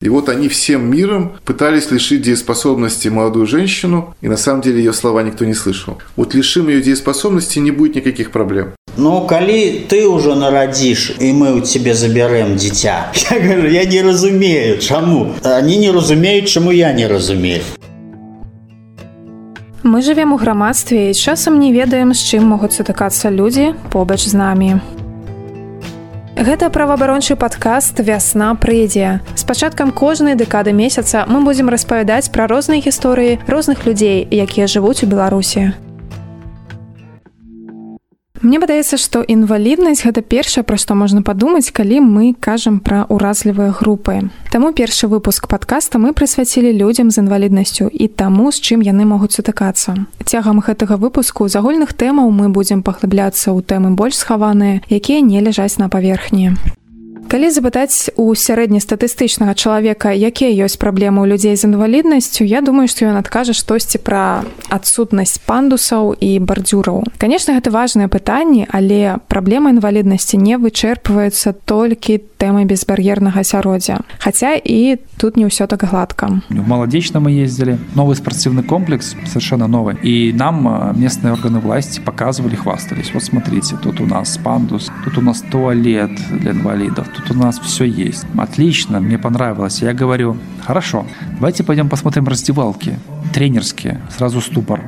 И вот они всем миром пытались лишить дееспособности молодую женщину, и на самом деле ее слова никто не слышал. Вот лишим ее дееспособности, не будет никаких проблем. Ну, коли ты уже народишь, и мы у тебе заберем дитя. Я говорю, я не разумею, чему. Они не разумеют, чему я не разумею. Мы живем у грамадстве і часам не ведаем, з чым могуць сутыкацца людзі побач з намі. Гэта праваабарончы падкаст вясна прыйдзе. З пачаткам кожнай дэкады месяца мы будзем распавядаць пра розныя гісторыі розных людзей, якія жывуць у Беларусі. Мне падаецца, што інваліднасць гэта першае, пра што можна падумаць, калі мы кажам пра ўразлівыя групы. Таму першы выпуск падкаста мы прысвяцілі людзям з інваліднасцю і таму, з чым яны могуць сутыкацца. Цягам гэтага выпуску з агульных тэмаў мы будзем паглыбляцца ў тэмы больш схаваныя, якія не ляжаць на паверхні. Калі запытаць у сярэднестатыстычнага чалавека, якія ёсць праблемы ў людзей з інваліднасцю, я думаю, што ён адкажа штосьці пра адсутнасць пандусаў і бардзюраў. Канешне, гэта важныя пытанні, але праблема інваліднасці не вычэрпваецца толькі тэмай безбар'ернага асяроддзя. Хаця і тут не ўсё так гладка. В Молодечно мы ездили. Новый спортивный комплекс, совершенно новый. И нам местные органы власти показывали, хвастались. Вот смотрите, тут у нас пандус, тут у нас туалет для инвалидов, тут у нас все есть. Отлично, мне понравилось. Я говорю, хорошо, давайте пойдем посмотрим раздевалки тренерские. Сразу ступор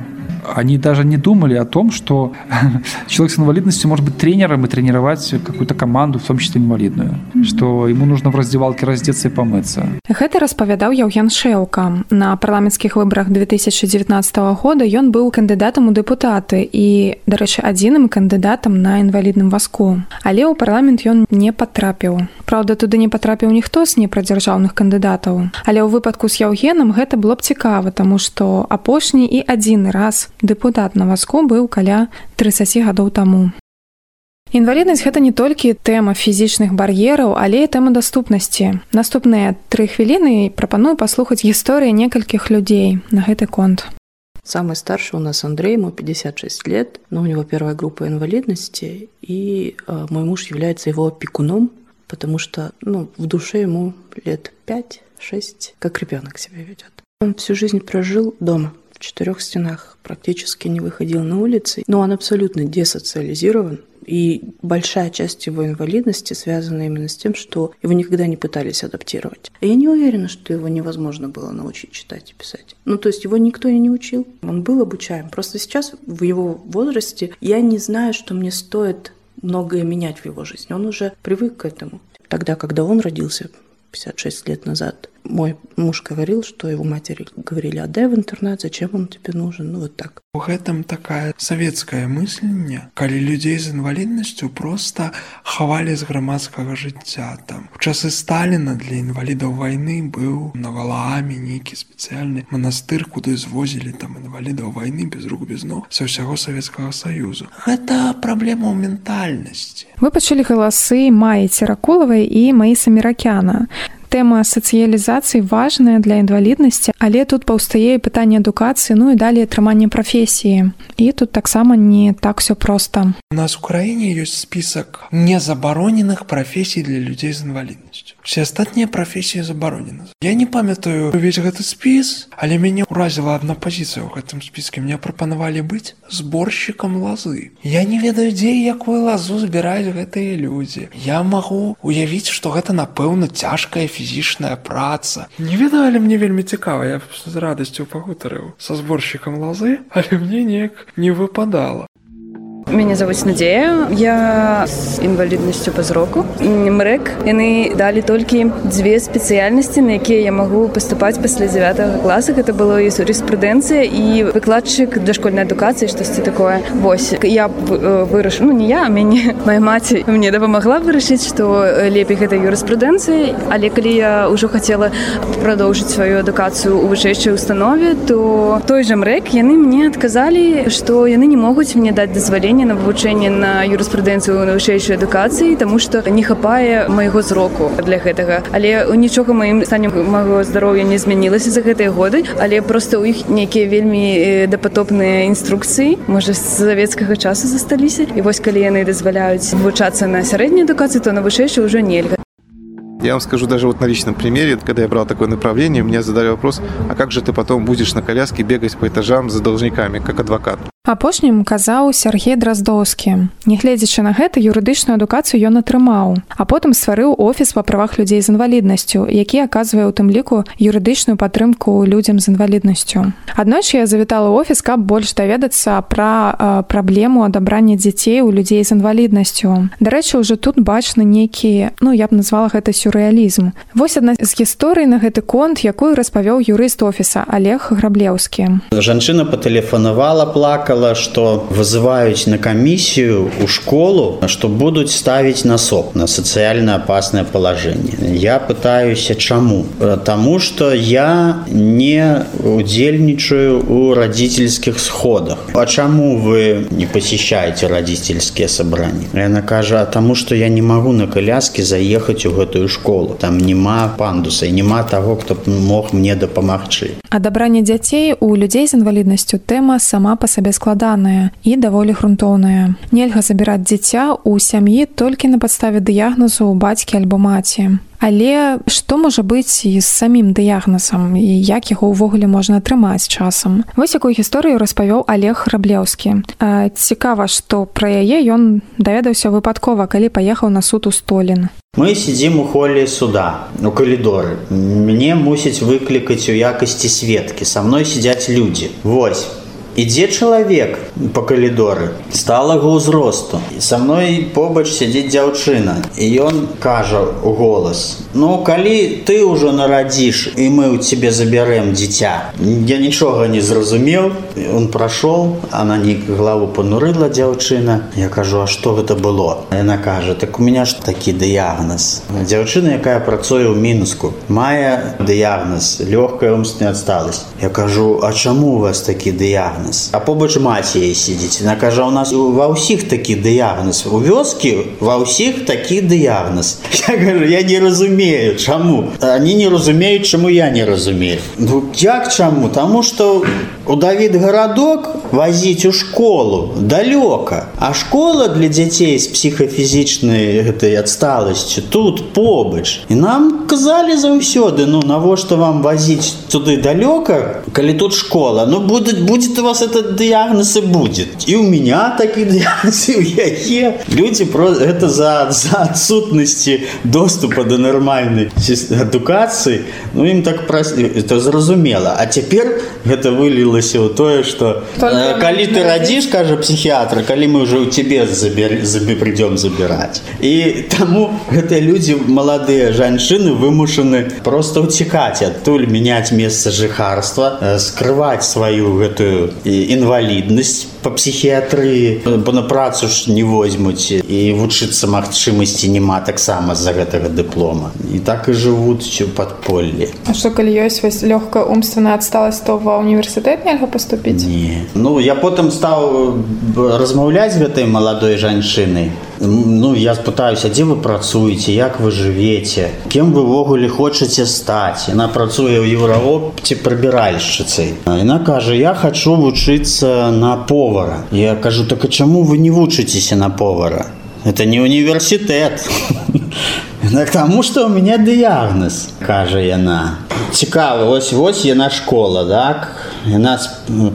они даже не думали о том, что человек с инвалидностью может быть тренером и тренировать какую-то команду, в том числе инвалидную, mm-hmm. что ему нужно в раздевалке раздеться и помыться. Гэта распавядаў Яўген Шэўка. На парламенцкіх выбарах 2019 года ён быў кандыдатам у дэпутаты і, дарэчы, адзіным кандыдатам на інвалідным васку. Але ў парламент ён не патрапіў. Праўда, туды не патрапіў ніхто з непрадзяржаўных кандыдатаў. Але ў выпадку з Яўгенам гэта было б цікава, таму што апошні і адзіны раз дэпутат на васку быў каля 30 гадоў таму. Інваліднасць гэта не толькі тэма фізічных бар'ераў, але і тэма даступнасці. Наступныя тры хвіліны прапаную паслухаць гісторыі некалькіх людзей на гэты конт. Самый старший у нас Андрей, ему 56 лет, но у него первая группа инвалидности, и э, мой муж является его опекуном, потому что ну, в душе ему лет 5-6, как ребенок себя ведет. Он всю жизнь прожил дома, четырех стенах, практически не выходил на улицы, но он абсолютно десоциализирован, и большая часть его инвалидности связана именно с тем, что его никогда не пытались адаптировать. Я не уверена, что его невозможно было научить читать и писать. Ну, то есть его никто и не учил. Он был обучаем. Просто сейчас, в его возрасте, я не знаю, что мне стоит многое менять в его жизни. Он уже привык к этому. Тогда, когда он родился, 56 лет назад, мой муж говорил, что его матери говорили, отдай в интернат, зачем он тебе нужен, ну вот так. У гэтым такая савецкае мысленне, калі людзей з інваліднасцю проста хавалі з грамадскага жыцця там. У часы Сталіна для інвалідаў вайны быў на валамі нейкі спецыяльны манастыр, куды звозілі там інвалідаў вайны без рук без ног са ўсяго савецкага саюзу. Гэта праблема ў ментальнасці. Вы пачулі галасы Маі Церакулавай і Маіса Меракяна тэма сацыялізацыі важная для інваліднасці але тут паўстае пытанне адукацыі ну і далей атрыманне прафесіі і тут таксама не так все проста у нас у краіне ёсць спісак незабароненых прафесій для людзей з інваліднасцю все астатнія прафесіі забаронены я не памятаю увесь гэты спіс але мяне ўразіла одна пазіцыя ў гэтым спіске мне прапанавалі быць зборщикам лазы я не ведаю дзе якую лазу збіраюць гэтыя людзі я магу уявіць што гэта напэўна цяжкая фі фізічная праца не ведаю але мне вельмі цікава я з радасцю пагутарыў са зборщикам лазы але мне неяк не выпадала Меня зовут Надея. Я с инвалидностью по зроку. МРЭК. Яны дали только две специальности, на которые я могу поступать после 9 класса. Это была юриспруденция и выкладчик дошкольной эдукации, что-то такое. Вось. Я э, вырашила, ну не я, а мне, моя мать мне допомогла вырашить, что лепей это юриспруденция. Але когда я уже хотела продолжить свою эдукацию у высшей установе, то той же МРЭК, яны мне отказали, что яны не могут мне дать дозволение на вывучэнне на юрыспрудэнцыю на вышэйшай адукацыі таму што не хапае майго зроку для гэтага але нічога маім стане маго здароўя не змянілася за гэтыя годы але просто ў іх нейкія вельмі дапатопныя інструкцыі можа з савецкага часу засталіся і вось калі яны дазваляюць вывучацца на сярэдняй адукацыі то на вышэйшай ўжо нельга Я вам скажу даже вот на личном примере, когда я брал такое направление, мне задали вопрос, а как же ты потом будешь на коляске бегать по этажам за должниками, как адвокат? апошнім казаў Сергей драздоўскі нягледзячы на гэта юрыдычную адукацыю ён атрымаў а потым стварыў офіс па правах людзей з інваліднасцю які аказвае у тым ліку юрыдычную падтрымку людзям з інваліднасцю. Аднойчы я завітала офіс каб больш даведацца пра праблему адабрання дзяцей у людзей з інваліднасцю. Дарэчы ўжо тут бачна нейкі ну я б назвала гэта сюррэалізм вось адна з гісторый на гэты конт якую распавёў юрыст офіса олег граблеўскі жанчына патэлефанавала плака плакала, что вызываюць на камісію у школу, што будуць ставіць насоп на сацыяльна опасное положение. Я пытаюся чаму? Таму что я не удзельнічаю у родительских сходах. А чаму вы не посещаете родительские собрания? Яна кажа, таму что я не могу на коляске заехать у гэтую школу. Там няма пандуса і няма того, кто мог мне дапамагчы. Адабранне дзяцей у людзей з інваліднасцю тэма сама па сабе складаная і даволі грунтоўная. Нельга забіраць дзіця ў сям'і толькі на падставе дыягназу ў бацькі альбо маці. Але што можа быць і з самім дыягназам і як яго ўвогуле можна атрымаць часам. Вось якую гісторыю распавёў Олег Раблеўскі. Цікава, што пра яе ён даведаўся выпадкова, калі паехаў на суд у столін. Мы сидзім у холле суда у калідоры. Мне мусіць выклікаць у якасці сведкі. Са мной сядзяць людзі. Вось ідзе чалавек по калідоры сталага ўзросту со мной побач сядзіць дзяўчына і ён кажа у голас ну калі ты ўжо нарадзіш і мы у тебе забярэм дзіця я нічога не зразумеў он прашоў она не главу панурыла дзяўчына я кажу а что гэта было яна кажа так у меня ж такі дыягназ дзяўчына якая працуе ў мінску мае дыягназ лёгкая умственная адсталасць я кажу а чаму у вас такі дыягназ Дыягназ а побач маці яе сидзіць. На кажа у нас ва ўсіх такі дыягназ у вёскі ва ўсіх такі дыягназ я говорю я не разумею чаму? Они не разумеюць чаму я не разумею ну як чаму? Тому что у давід гарадок возіць у школу далёка. А школа для дзяцей з псіхафізічнай гэтай адсталасцю тут побач. І нам казалі заўсёды ну навошта вам возіць туды далёка калі тут школа? Ну будет будет у вас этот диагноз и будет. И у меня такие диагнозы, у яе. Люди про это за, за отсутности доступа до нормальной адукации. Ну, им так просто, это зразумела. А теперь это вылилось в то, что э, коли ты родишь, кажа психиатр, коли мы уже у тебе забер, забер, придем забирать. И тому это люди, молодые женщины, вымушены просто утекать оттуда, менять место жихарства, э, скрывать свою эту інваліднасць по псіхіятрыі бо на працу ж не возьмуць і вучыцца магчымасці няма таксама з-за гэтага дыплома і так і жывуць у падполлі А што калі ёсць вось лёгка умственно адсталась то ва універсітэт нельга паступіць не ну я потым стаў размаўляць гэтай маладой жанчынай ну я спытаюся дзе вы працуеце як вы жывеце кем вы ўвогуле хочаце стаць яна працуе ў еўраопце прыбіральшчыцай яна кажа я хочу вучыцца на повара я кажу так а чаму вы не вучыцеся на повара это не універсітэт к тому что у меня дыягназ кажа яна цікава вось вось яна школа так яна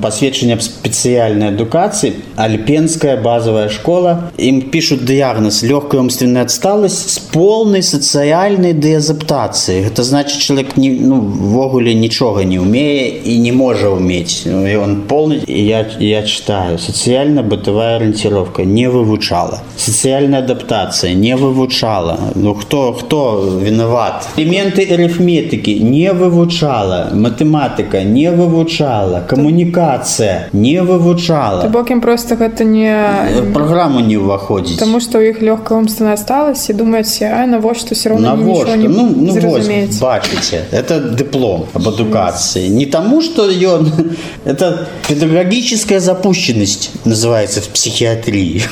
пасведчання спецыяльнай адукацыі альпенская базовая школа ім пишут дыягназ лёгкая умственная адсталасць з полной сацыяльнай дыазаптацыі гэта значит человек не ну, ввогуле нічога не умее і не можа уметь он полный я я читаю сацыяльна бытовая ориентировка не вывучала сацыяльная адаптацыя не вывучала ну хто хто виноват элементы арифметыкі не вывучала матэматыка не вывучала вывучала камунікацыя не вывучала бок ім просто гэта не праграму не ўваходзіць тому что у іх лёгка умственно осталось і думаюць а навошта все равно навошта ну, ну вось, бачыце это дыплом об адукацыі не таму что ён это педагогическая запущенность называется в психиатрии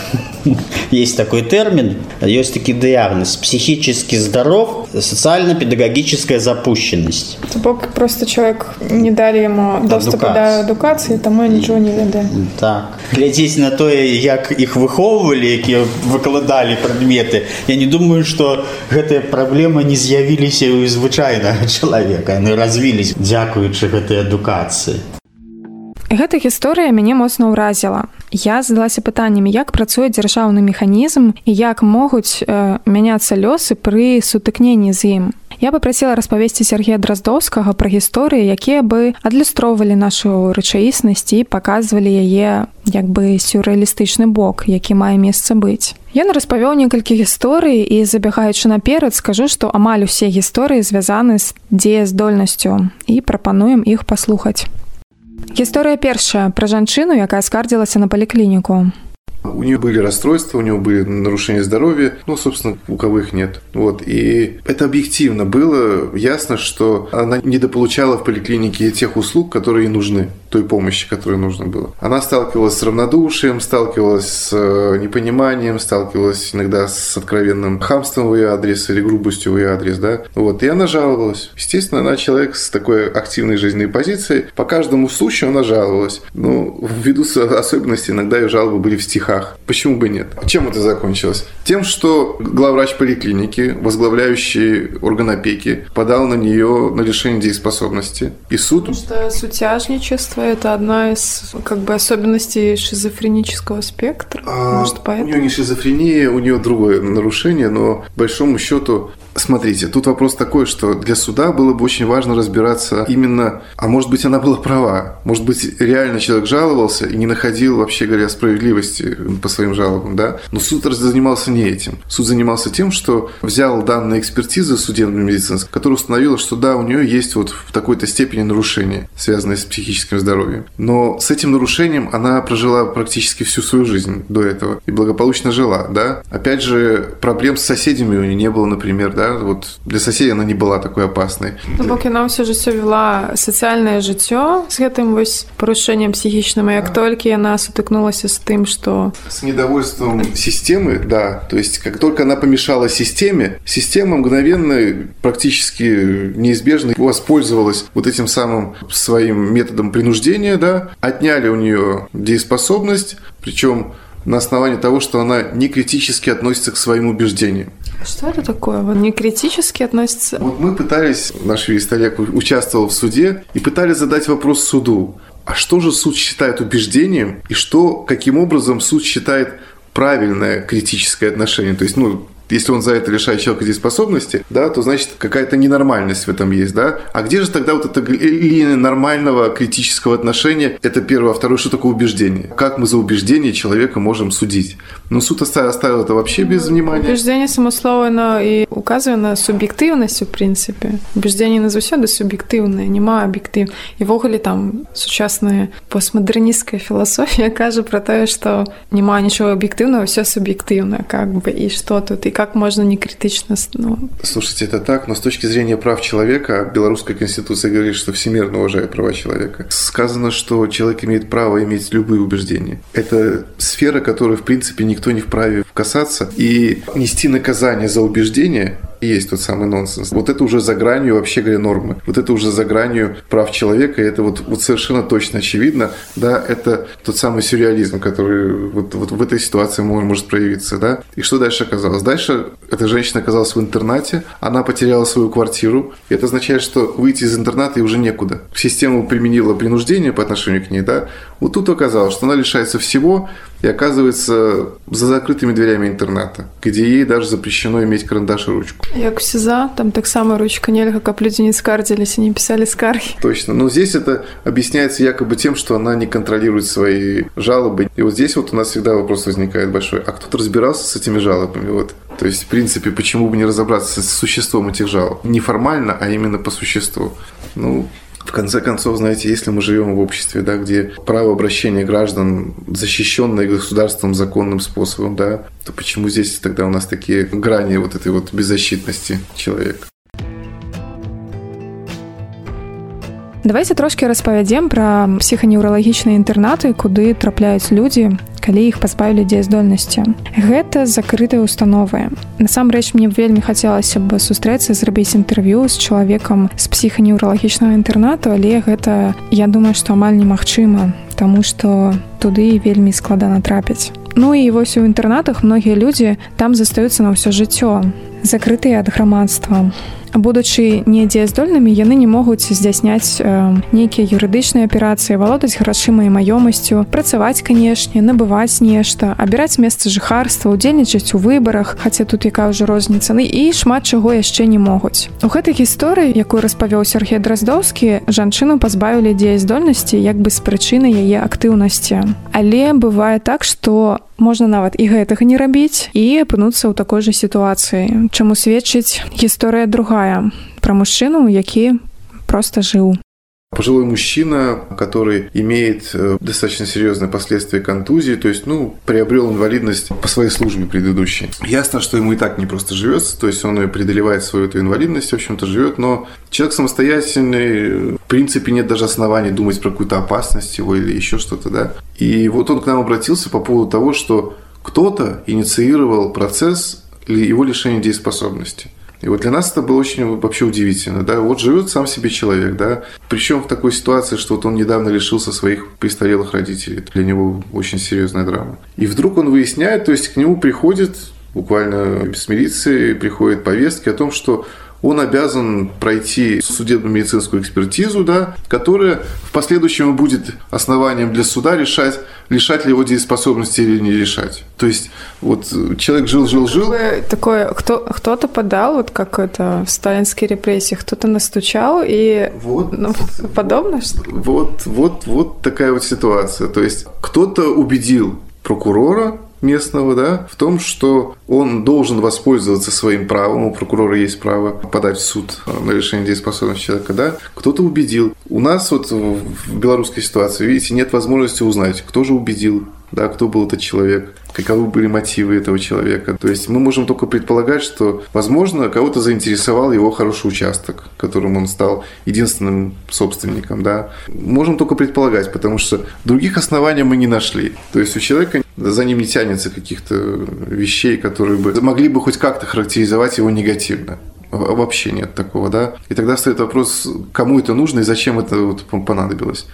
есть такой термин есть такі дыягноз психически здоров социально-педагогическая запущенность. То бок просто человек не далі яму доступа да адукацыі таму нічого не ведае так глядзець на тое як іх выхоўвалі якія выкладалі прадметы я не думаю что гэтая праблема не з'явіліся у звычайнага чалавека яны развілись дзякуючы гэтай адукацыі Гэта гісторыя мяне моцна ўразіла. Я задалася пытаннямі, як працуе дзяржаўны механізм і як могуць э, мяняцца лёсы пры сутыкненні з ім. Я папрасіла распавесці Сергея Драздоўскага пра гісторыі, якія бы адлюстроўвалі нашу рэчаіснасць і паказвалі яе як бы сюррэалістычны бок, які мае месца быць. Ён распавёў некалькі гісторый і забягаючы наперад скажу, што амаль усе гісторыі звязаны з дзеяздольнасцю і прапануем іх паслухаць. Гісторыя першая пра жанчыну, якая скардзілася на паліклініку. У нее были расстройства, у нее были нарушения здоровья, ну, собственно, у кого их нет. Вот. И это объективно было ясно, что она недополучала в поликлинике тех услуг, которые ей нужны, той помощи, которая нужна была. Она сталкивалась с равнодушием, сталкивалась с э, непониманием, сталкивалась иногда с откровенным хамством в ее адрес или грубостью в ее адрес, да. Вот. И она жаловалась. Естественно, она человек с такой активной жизненной позицией. По каждому случаю она жаловалась. Ну, ввиду особенностей, иногда ее жалобы были в стихах руках. Почему бы нет? Чем это закончилось? Тем, что главврач поликлиники, возглавляющий орган опеки, подал на нее на лишение дееспособности. И суд... Потому что сутяжничество – это одна из как бы особенностей шизофренического спектра. А, Может, поэтому? У нее не шизофрения, у нее другое нарушение, но большому счету Смотрите, тут вопрос такой, что для суда было бы очень важно разбираться именно, а может быть она была права, может быть реально человек жаловался и не находил вообще говоря справедливости по своим жалобам, да, но суд занимался не этим. Суд занимался тем, что взял данные экспертизы судебно-медицинской, которая установила, что да, у нее есть вот в такой-то степени нарушение, связанное с психическим здоровьем. Но с этим нарушением она прожила практически всю свою жизнь до этого и благополучно жила, да. Опять же, проблем с соседями у нее не было, например, да, да, вот для соседей она не была такой опасной. Ну, бок яна ўсё жыццё вела сацыяльнае жыццё з гэтым вось парушэннем псіхічным як да. толькі яна сутыкнулася з тым что с недовольством системы да то есть как только она помешала системе система мгновенно практически неизбежно воспользовалась вот этим самым своим методом принуждения да отняли у нее дееспособность причем на основании того, что она не критически относится к своим убеждениям. Что это такое? Вот не критически относится? Вот мы пытались, наш юрист участвовал в суде и пытались задать вопрос суду. А что же суд считает убеждением и что, каким образом суд считает правильное критическое отношение? То есть, ну, если он за это лишает человека дееспособности, да, то значит какая-то ненормальность в этом есть, да. А где же тогда вот эта линия нормального критического отношения? Это первое. А второе, что такое убеждение? Как мы за убеждение человека можем судить? Ну, суд оставил, оставил это вообще без внимания. Убеждение самословно и указывает на субъективность, в принципе. Убеждение на заўсёды субъективное, нема объектив. И вогуле там сучасная постмодернистская философия кажа про то, что нема ничего объективного, все субъективное, как бы, и что тут, и как можно не критично... Ну... Слушайте, это так, но с точки зрения прав человека, белорусская конституция говорит, что всемирно уважает права человека. Сказано, что человек имеет право иметь любые убеждения. Это сфера, которая, в принципе, никто не вправе касаться. И нести наказание за убеждение есть тот самый нонсенс. Вот это уже за гранью, вообще говоря, нормы. Вот это уже за гранью прав человека, и это вот, вот совершенно точно очевидно, да, это тот самый сюрреализм, который вот, вот в этой ситуации может проявиться, да. И что дальше оказалось? Дальше эта женщина оказалась в интернате, она потеряла свою квартиру, и это означает, что выйти из интерната ей уже некуда. Система применила принуждение по отношению к ней, да. Вот тут оказалось, что она лишается всего, и оказывается за закрытыми дверями интерната, где ей даже запрещено иметь карандаш и ручку. Як СИЗА, там так само ручка нельга, как люди не скардились и не писали скарги. Точно. Но здесь это объясняется якобы тем, что она не контролирует свои жалобы. И вот здесь вот у нас всегда вопрос возникает большой. А кто-то разбирался с этими жалобами? Вот. То есть, в принципе, почему бы не разобраться с существом этих жалоб? Не формально, а именно по существу. Ну, в конце концов, знаете, если мы живем в обществе, да, где право обращения граждан защищенное государством законным способом, да, то почему здесь тогда у нас такие грани вот этой вот беззащитности человека? Давайте трошки распавядзем пра псіханеўралагічныя інтэрнаты, куды трапляюць людзі, калі іх пазбавілі дзеяздольнасці гэта закрытыя установы насамрэч мне вельмі хацелася бы сустрэцца зрабіць інтэрв'ю з чалавекам з псіханеўралагічнага інтэрнату але гэта я думаю што амаль немагчыма Таму што туды вельмі складана трапіць. Ну і вось у інтэрнатах многія людзі там застаюцца на ўсё жыццё, закрытыя ад грамадства будучы недзеяздольнымі яны не могуць здзяйсняць э, нейкія юрыдычныя аперацыі валодаць грашыма і маёмасцю працаваць канешне набываць нешта абіраць месца жыхарства удзельнічаць у выбарах хаця тут якая ўжо розніцаны і шмат чаго яшчэ не могуць. У гэтай гісторыі якую распавёў Сергей драздоўскі жанчыну пазбавілі дзеяздольнасці як бы з прычыны яе актыўнасці. Але бывае так что можна нават і гэтага не рабіць і апынуцца ў такой жа сітуацыі чаму сведчыць гісторыя другая пра мужчыну які просто жыў Пожилой мужчина, который имеет э, достаточно серьезные последствия контузии, то есть, ну, приобрел инвалидность по своей службе предыдущей. Ясно, что ему и так не просто живется, то есть он преодолевает свою эту инвалидность, в общем-то, живет, но человек самостоятельный, в принципе, нет даже оснований думать про какую-то опасность его или еще что-то, да. И вот он к нам обратился по поводу того, что кто-то инициировал процесс его лишения дееспособности. И вот для нас это было очень вообще удивительно, да, вот живет сам себе человек, да, причем в такой ситуации, что вот он недавно лишился своих престарелых родителей, для него очень серьезная драма. И вдруг он выясняет, то есть к нему приходит буквально без милиции, приходят повестки о том, что он обязан пройти судебно-медицинскую экспертизу, да, которая в последующем будет основанием для суда решать, лишать ли его дееспособности или не лишать. То есть вот человек жил, жил, жил. Такое, кто, кто-то подал, вот как это в сталинские репрессии, кто-то настучал и вот, ну, подобно? Что? Вот, вот, вот такая вот ситуация. То есть кто-то убедил прокурора местного, да, в том, что он должен воспользоваться своим правом, у прокурора есть право подать в суд на лишение дееспособности человека, да, кто-то убедил. У нас вот в белорусской ситуации, видите, нет возможности узнать, кто же убедил, да, кто был этот человек, каковы были мотивы этого человека. То есть мы можем только предполагать, что, возможно, кого-то заинтересовал его хороший участок, которым он стал единственным собственником. Да? Можем только предполагать, потому что других оснований мы не нашли. То есть у человека за ним не тянется каких-то вещей, которые бы могли бы хоть как-то характеризовать его негативно вообще нет такого, да. И тогда стоит вопрос, кому это нужно и зачем это вот понадобилось.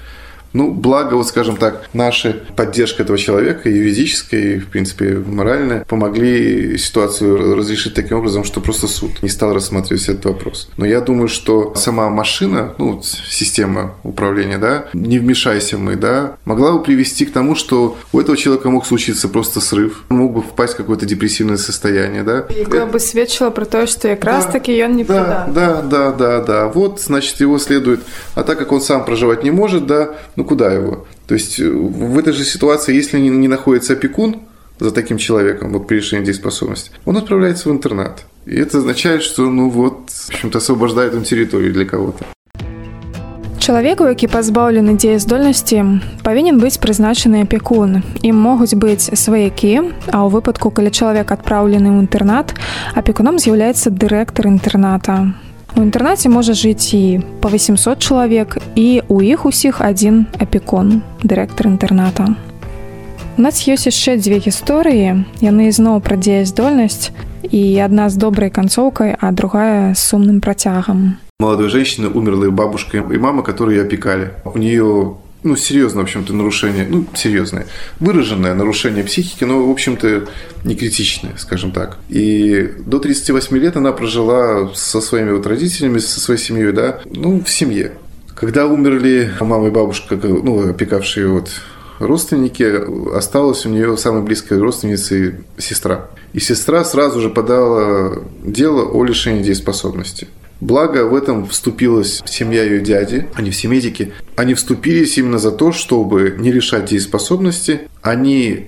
Ну, благо, вот скажем так, наша поддержка этого человека, юридическая и, в принципе, моральная, помогли ситуацию разрешить таким образом, что просто суд не стал рассматривать этот вопрос. Но я думаю, что сама машина, ну, система управления, да, не вмешайся мы, да, могла бы привести к тому, что у этого человека мог случиться просто срыв, он мог бы впасть в какое-то депрессивное состояние, да. Якое бы сведчило про то, что как раз таки он не да, да, да, да, да. Вот, значит, его следует, а так как он сам проживать не может, да, ну куда его? То есть э, в этой же ситуации, если не, не находится опекун за таким человеком, вот при решении дееспособности, он отправляется в интернат. И это означает, что, ну вот, в общем-то, освобождает он территорию для кого-то. Чалавеку, які пазбаўлены дзеяздольнасці, павінен быць прызначаны апекун. Ім могуць быць сваякі, а ў выпадку, калі чалавек адпраўлены ў інтэрнат, апекуном з'яўляецца дырэктар інтэрната. У інтэрнаце можа жыць і па 800 чалавек і у іх усіх адзін апекон, дырэктар інтэрната. У нас ёсць яшчэ дзве гісторыі. Яны ізноў пра дзеяздольнасць і адна з добрай канцоўкай, а другая з сумным працягам. Молодой женщины умерла бабушка и мама, которые ее опекали. У нее ну, серьезное, в общем-то, нарушение, ну, серьезное, выраженное нарушение психики, но, в общем-то, не критичное, скажем так. И до 38 лет она прожила со своими вот родителями, со своей семьей, да, ну, в семье. Когда умерли мама и бабушка, ну, опекавшие вот родственники, осталась у нее самой близкой родственницей сестра. И сестра сразу же подала дело о лишении дееспособности. Благо в этом вступилась семья ее дяди, они все медики. Они вступились именно за то, чтобы не лишать дееспособности. Они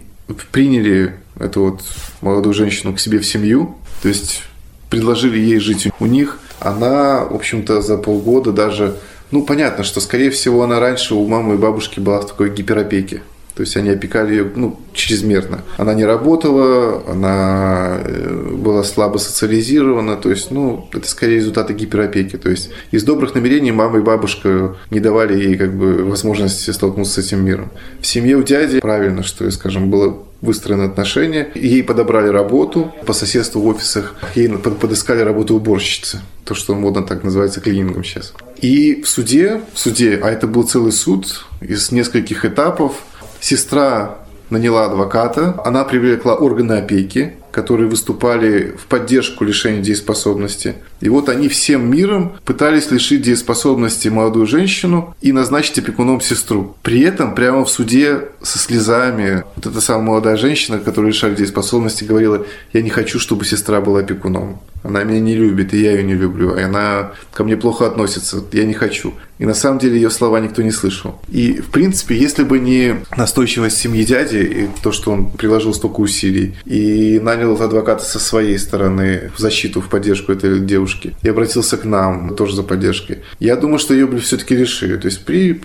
приняли эту вот молодую женщину к себе в семью, то есть предложили ей жить у них. Она, в общем-то, за полгода даже... Ну, понятно, что, скорее всего, она раньше у мамы и бабушки была в такой гиперопеке. То есть они опекали ее ну, чрезмерно. Она не работала, она э, была слабо социализирована. То есть, ну, это скорее результаты гиперопеки. То есть из добрых намерений мама и бабушка не давали ей как бы возможности столкнуться с этим миром. В семье у дяди правильно, что, скажем, было выстроены отношения. Ей подобрали работу по соседству в офисах. Ей подыскали работу уборщицы. То, что модно так называется клинингом сейчас. И в суде, в суде, а это был целый суд из нескольких этапов, Сестра наняла адвоката, она привлекла органы опеки, которые выступали в поддержку лишения дееспособности. И вот они всем миром пытались лишить дееспособности молодую женщину и назначить опекуном сестру. При этом прямо в суде со слезами вот эта самая молодая женщина, которая лишали дееспособности, говорила, я не хочу, чтобы сестра была опекуном. Она меня не любит, и я ее не люблю. И она ко мне плохо относится. Я не хочу. И на самом деле ее слова никто не слышал. И, в принципе, если бы не настойчивость семьи дяди и то, что он приложил столько усилий и нанял адвоката со своей стороны в защиту, в поддержку этой девушки и обратился к нам тоже за поддержкой, я думаю, что ее бы все-таки лишили. То есть при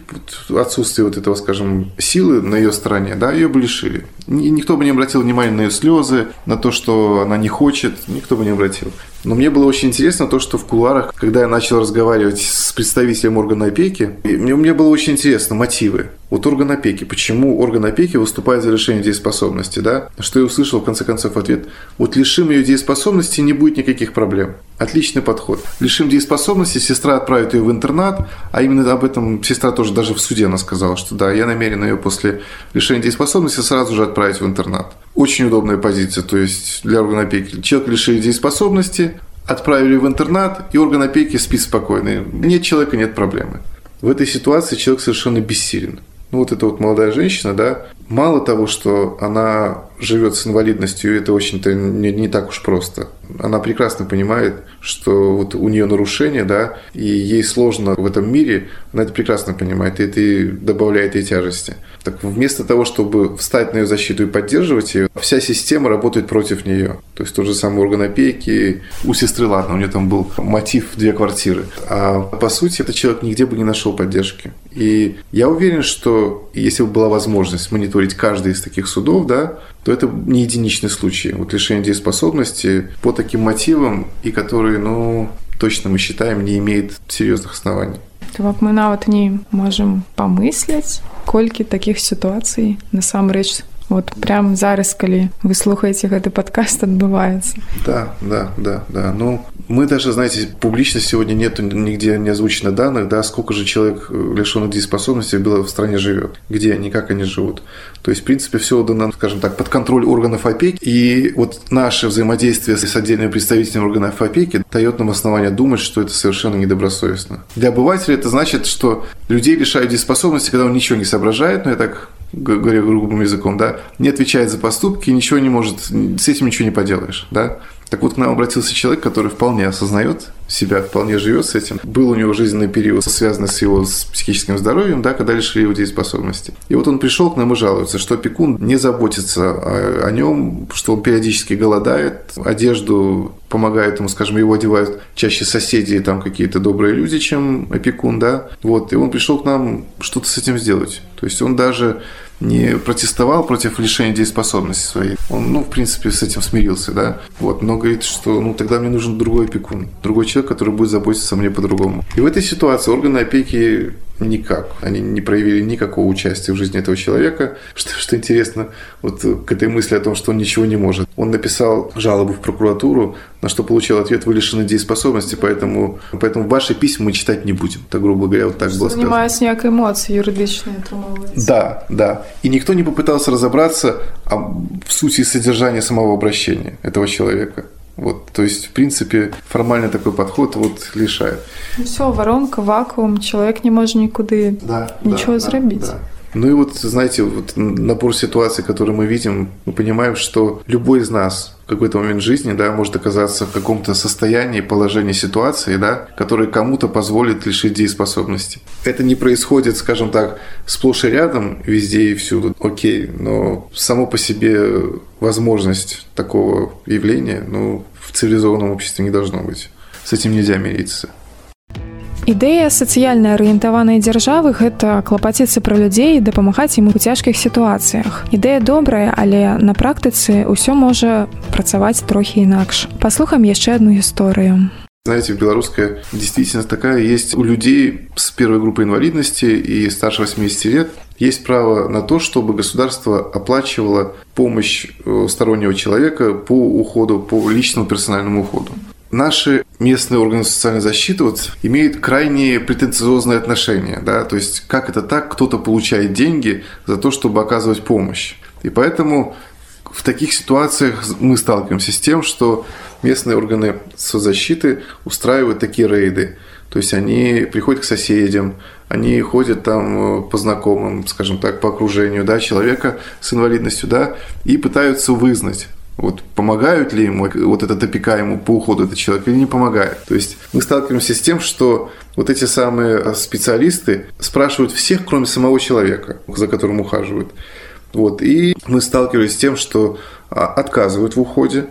отсутствии вот этого, скажем, силы на ее стороне, да, ее бы лишили. Никто бы не обратил внимания на ее слезы, на то, что она не хочет, никто бы не обратил. Но мне было очень интересно то, что в кулуарах, когда я начал разговаривать с представителем органа опеки, мне, мне было очень интересно мотивы. Вот орган опеки. Почему орган опеки выступает за лишение дееспособности, да? Что я услышал, в конце концов, ответ. Вот лишим ее дееспособности, не будет никаких проблем. Отличный подход. Лишим дееспособности, сестра отправит ее в интернат, а именно об этом сестра тоже даже в суде она сказала, что да, я намерена ее после лишения дееспособности сразу же отправить в интернат. Очень удобная позиция, то есть для органа опеки. Человек лишили дееспособности, отправили в интернат, и орган опеки спит спокойно. Нет человека, нет проблемы. В этой ситуации человек совершенно бессилен. Ну, вот эта вот молодая женщина, да, мало того, что она живет с инвалидностью, это очень-то не, не так уж просто. Она прекрасно понимает, что вот у нее нарушение, да, и ей сложно в этом мире, она это прекрасно понимает, и это добавляет ей тяжести. Так вместо того, чтобы встать на ее защиту и поддерживать ее, вся система работает против нее. То есть тот же самый орган опеки, у сестры, ладно, у нее там был мотив две квартиры. А по сути, этот человек нигде бы не нашел поддержки. И я уверен, что если бы была возможность мониторить каждый из таких судов, да, то это не единичный случай. Вот лишение дееспособности по таким мотивам, и которые, ну, точно мы считаем, не имеет серьезных оснований. То вот мы нават не можем помыслить, колькі таких сітуацый насамрэч вот прям зараз калі вы слухаеце гэты подкаст адбываецца да да да да ну мы даже знаете публично сегодня нету нигде не озвучено данных да сколько же человек э, лишенных дееспособности в стране живет где они как они живут. То есть в принципе все отдано скажем так под контроль органов опеки. И вот наше взаимодействие с отдельными представителями органов опеки дает нам основание думать что это совершенно недобросовестно. Для обывателя это значит что людей лишают дееспособности когда он ничего не соображает но я так говоря грубым языком, да, не отвечает за поступки, ничего не может, с этим ничего не поделаешь, да. Так вот, к нам обратился человек, который вполне осознает себя, вполне живет с этим. Был у него жизненный период, связанный с его с психическим здоровьем, да, когда лишили его дееспособности. И вот он пришел к нам и жалуется, что опекун не заботится о, о нем, что он периодически голодает, одежду помогает ему, скажем, его одевают чаще соседи, там какие-то добрые люди, чем опекун, да. Вот, и он пришел к нам что-то с этим сделать. То есть он даже не протестовал против лишения дееспособности своей. Он, ну, в принципе, с этим смирился, да. Вот, но говорит, что, ну, тогда мне нужен другой опекун, другой человек, который будет заботиться о мне по-другому. И в этой ситуации органы опеки никак. Они не проявили никакого участия в жизни этого человека. Что, что интересно, вот к этой мысли о том, что он ничего не может. Он написал жалобу в прокуратуру, на что получил ответ, вы лишены дееспособности, поэтому, поэтому ваши письма мы читать не будем. Так, грубо говоря, вот так что было сказано. Занимаюсь некой эмоцией юридичной, Да, да. И никто не попытался разобраться в сути и содержании самого обращения этого человека. Вот, то есть, в принципе, формально такой подход вот лишает. Ну, все, воронка, вакуум, человек не может никуда да, ничего да, зрабіць. Да, да. Ну и вот, знаете, вот набор ситуаций, которые мы видим, мы понимаем, что любой из нас в какой-то момент жизни, да, может оказаться в каком-то состоянии, положении ситуации, да, который кому-то позволит лишить дееспособности. Это не происходит, скажем так, сплошь и рядом, везде и всюду, окей, но само по себе возможность такого явления, ну, в цивилизованном обществе не должно быть. С этим нельзя мириться Ідэя сацыяльна арыентаванай дзяржавы гэта клапаціцца пра людзей і дапамагаць ім у цяжкіх сітуацыях. Ідэя добрая, але на практыцы ўсё можа працаваць трохі інакш. Паслухам яшчэ одну гісторыю. Знаете, белорусская действительность такая есть у людей с первой группой инвалидности и старше 80 лет есть право на то, чтобы государство оплачивало помощь э, стороннего человека по уходу, по личному персональному уходу. Наши местные органы социальной защиты вот, имеют крайне претенциозное отношение. Да? То есть, как это так, кто-то получает деньги за то, чтобы оказывать помощь. И поэтому в таких ситуациях мы сталкиваемся с тем, что местные органы соцзащиты устраивают такие рейды. То есть они приходят к соседям, они ходят там э, по знакомым, скажем так, по окружению да, человека с инвалидностью, да, и пытаются вызнать, вот помогают ли ему вот этот опека ему по уходу этот человек или не помогает. То есть мы сталкиваемся с тем, что вот эти самые э, специалисты спрашивают всех, кроме самого человека, за которым ухаживают. Вот. И мы сталкивались с тем, что а, отказывают в уходе,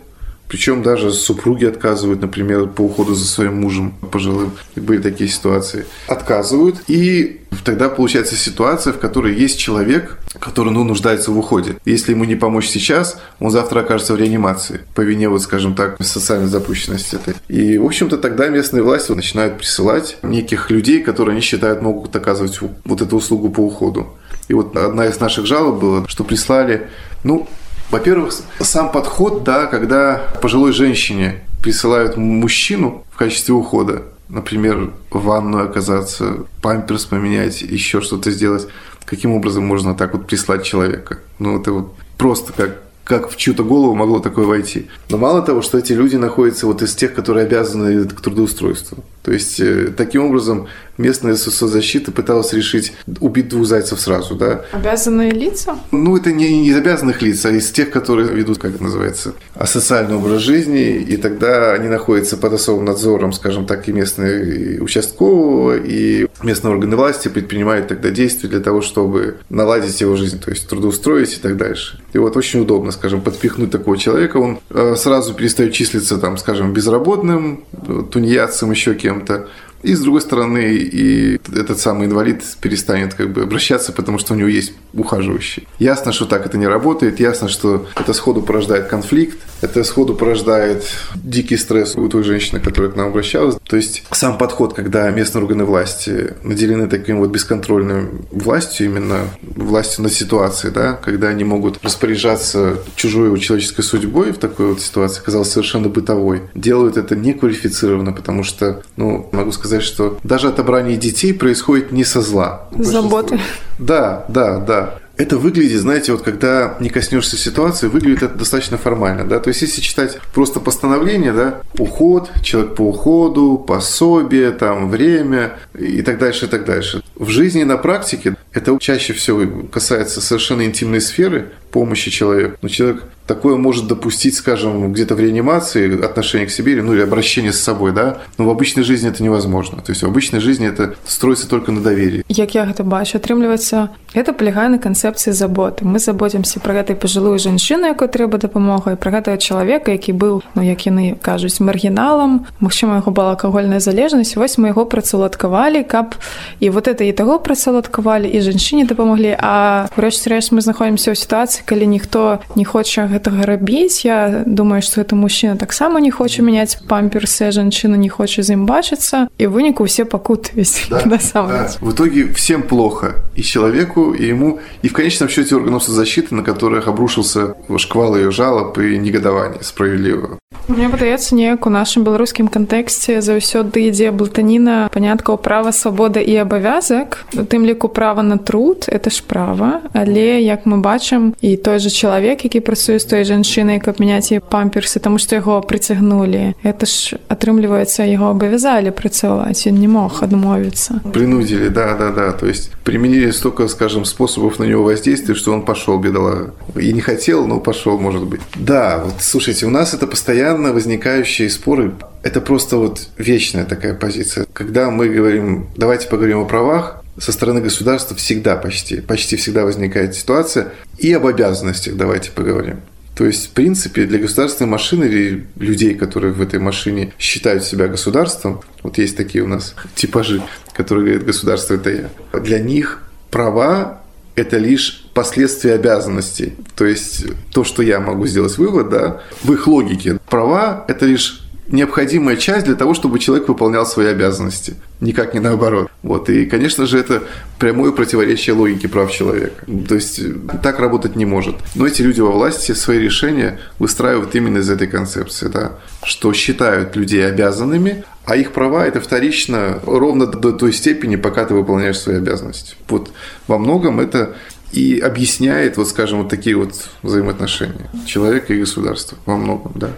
причем даже супруги отказывают, например, по уходу за своим мужем пожилым. Были такие ситуации. Отказывают. И тогда получается ситуация, в которой есть человек, который ну, нуждается в уходе. Если ему не помочь сейчас, он завтра окажется в реанимации по вине, вот, скажем так, социальной запущенности этой. И, в общем-то, тогда местные власти начинают присылать неких людей, которые они считают могут оказывать вот эту услугу по уходу. И вот одна из наших жалоб была, что прислали, ну, во-первых, сам подход, да, когда пожилой женщине присылают мужчину в качестве ухода, например, в ванную оказаться, памперс поменять, еще что-то сделать, каким образом можно так вот прислать человека? Ну, это вот просто как как в чью-то голову могло такое войти. Но мало того, что эти люди находятся вот из тех, которые обязаны к трудоустройству. То есть, э, таким образом, местная соцзащита пыталась решить убить двух зайцев сразу, да. Обязанные лица? Ну, это не, из обязанных лиц, а из тех, которые ведут, как это называется, асоциальный образ жизни, и тогда они находятся под особым надзором, скажем так, и местные участкового, и местные органы власти предпринимают тогда действия для того, чтобы наладить его жизнь, то есть трудоустроить и так дальше. И вот очень удобно, скажем, подпихнуть такого человека, он э, сразу перестает числиться, там, скажем, безработным, тунеядцем, еще кем-то, и с другой стороны, и этот самый инвалид перестанет как бы обращаться, потому что у него есть ухаживающий. Ясно, что так это не работает, ясно, что это сходу порождает конфликт, это сходу порождает дикий стресс у той женщины, которая к нам обращалась. То есть сам подход, когда местные органы власти наделены таким вот бесконтрольным властью, именно властью над ситуацией, да, когда они могут распоряжаться чужой человеческой судьбой в такой вот ситуации, казалось совершенно бытовой. Делают это неквалифицированно, потому что, ну, могу сказать, сказать, что даже отобрание детей происходит не со зла. Заботы. Да, да, да. Это выглядит, знаете, вот когда не коснешься ситуации, выглядит это достаточно формально, да, то есть если читать просто постановление, да, уход, человек по уходу, пособие, там, время и так дальше, и так дальше. В жизни на практике это чаще всего касается совершенно интимной сферы помощи человеку. Но человек такое может допустить, скажем, где-то в реанимации отношение к себе, ну или обращение с собой, да, но в обычной жизни это невозможно. То есть в обычной жизни это строится только на доверии. Як я это бачу, атрымліваецца это палягае на канцэпцыі заботы. Мы заботимся про гэтай пажылую жанчыну, якой трэба дапамога і пра гэтага чалавека, які быў, ну як яны кажуць маргіналам, Магчыма, яго была алкагольная залежнасць. Вось мы яго працаўладкавалі, каб і вот это і таго працаўладкавалі і жанчыне дапамаглі. А рэшце рэшт мы знаходзімся ў сітуацыі, калі ніхто не хоча гэтага рабіць я думаю что это мужчына таксама не хоча мяняць памперсы жанчына не хоча з ім бачыцца і выніку все пакутвесь да, да. в итоге всем плохо и человеку и ему и в конечном счете органов соцзащиты на которых обрушился шквал ее жалоб и негодования справедливого Мне падаецца неяк у нашым беларускім кантэксце заўсёды ідзе блатаніна паняткаў права свабода і абавязак у тым ліку права на труд это ж права але як мы бачым і той же чалавек які працуе з той жанчынай каб мяняць яе памперсы таму што яго прыцягнулі это ж атрымліваецца яго абавязалі працаваць ён не мог адмовіцца принудили да да да то есть применили столько скажем способов на него воздействия что он пошел бедола и не хотел но пошел может быть да вот слушайте у нас это постоянно постоянно возникающие споры – это просто вот вечная такая позиция. Когда мы говорим, давайте поговорим о правах, со стороны государства всегда почти, почти всегда возникает ситуация и об обязанностях давайте поговорим. То есть, в принципе, для государственной машины или людей, которые в этой машине считают себя государством, вот есть такие у нас типажи, которые говорят, государство – это я. Для них права – это лишь последствия обязанностей. То есть, то, что я могу сделать вывод, да, в их логике. Права – это лишь необходимая часть для того, чтобы человек выполнял свои обязанности. Никак не наоборот. Вот. И, конечно же, это прямое противоречие логике прав человека. То есть так работать не может. Но эти люди во власти свои решения выстраивают именно из этой концепции, да, что считают людей обязанными, а их права это вторично ровно до той степени, пока ты выполняешь свои обязанности. Вот во многом это и объясняет, вот скажем, вот такие вот взаимоотношения человека и государства во многом, да.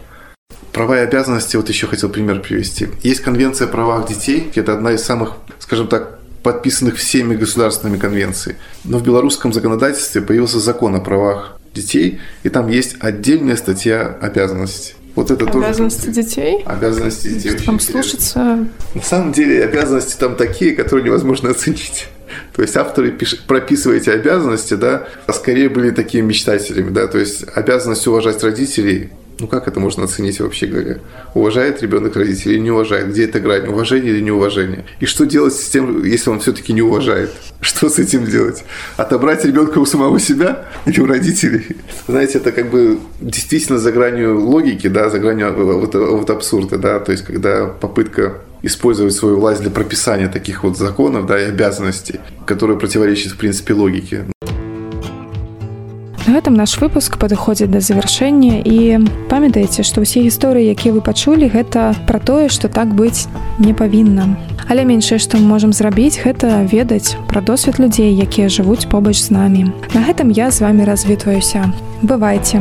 Права и обязанности, вот еще хотел пример привести. Есть конвенция о правах детей, это одна из самых, скажем так, подписанных всеми государственными конвенций. Но в белорусском законодательстве появился закон о правах детей, и там есть отдельная статья обязанностей. Вот это обязанности тоже... детей? Обязанности детей. Там слушаться... На самом деле обязанности там такие, которые невозможно оценить. То есть авторы пишут, прописывая эти обязанности, да, а скорее были такими мечтателями, да, то есть обязанность уважать родителей, ну как это можно оценить вообще говоря? Уважает ребенок родителей или не уважает? Где эта грань? Уважение или неуважение? И что делать с тем, если он все-таки не уважает? Что с этим делать? Отобрать ребенка у самого себя или у родителей? Знаете, это как бы действительно за гранью логики, да, за гранью вот, вот абсурда, да, то есть когда попытка использовать свою власть для прописания таких вот законов, да, и обязанностей, которые противоречат, в принципе, логике. На гэтым наш выпуск падыходзіць да завяршэння і памятаеце, што ўсе гісторыі, якія вы пачулі, гэта пра тое, што так быць не павінна. Але меншае, што мы можам зрабіць, гэта ведаць пра досвед людзей, якія жывуць побач з намі. На гэтым я з вами развітваюся. Бывайце.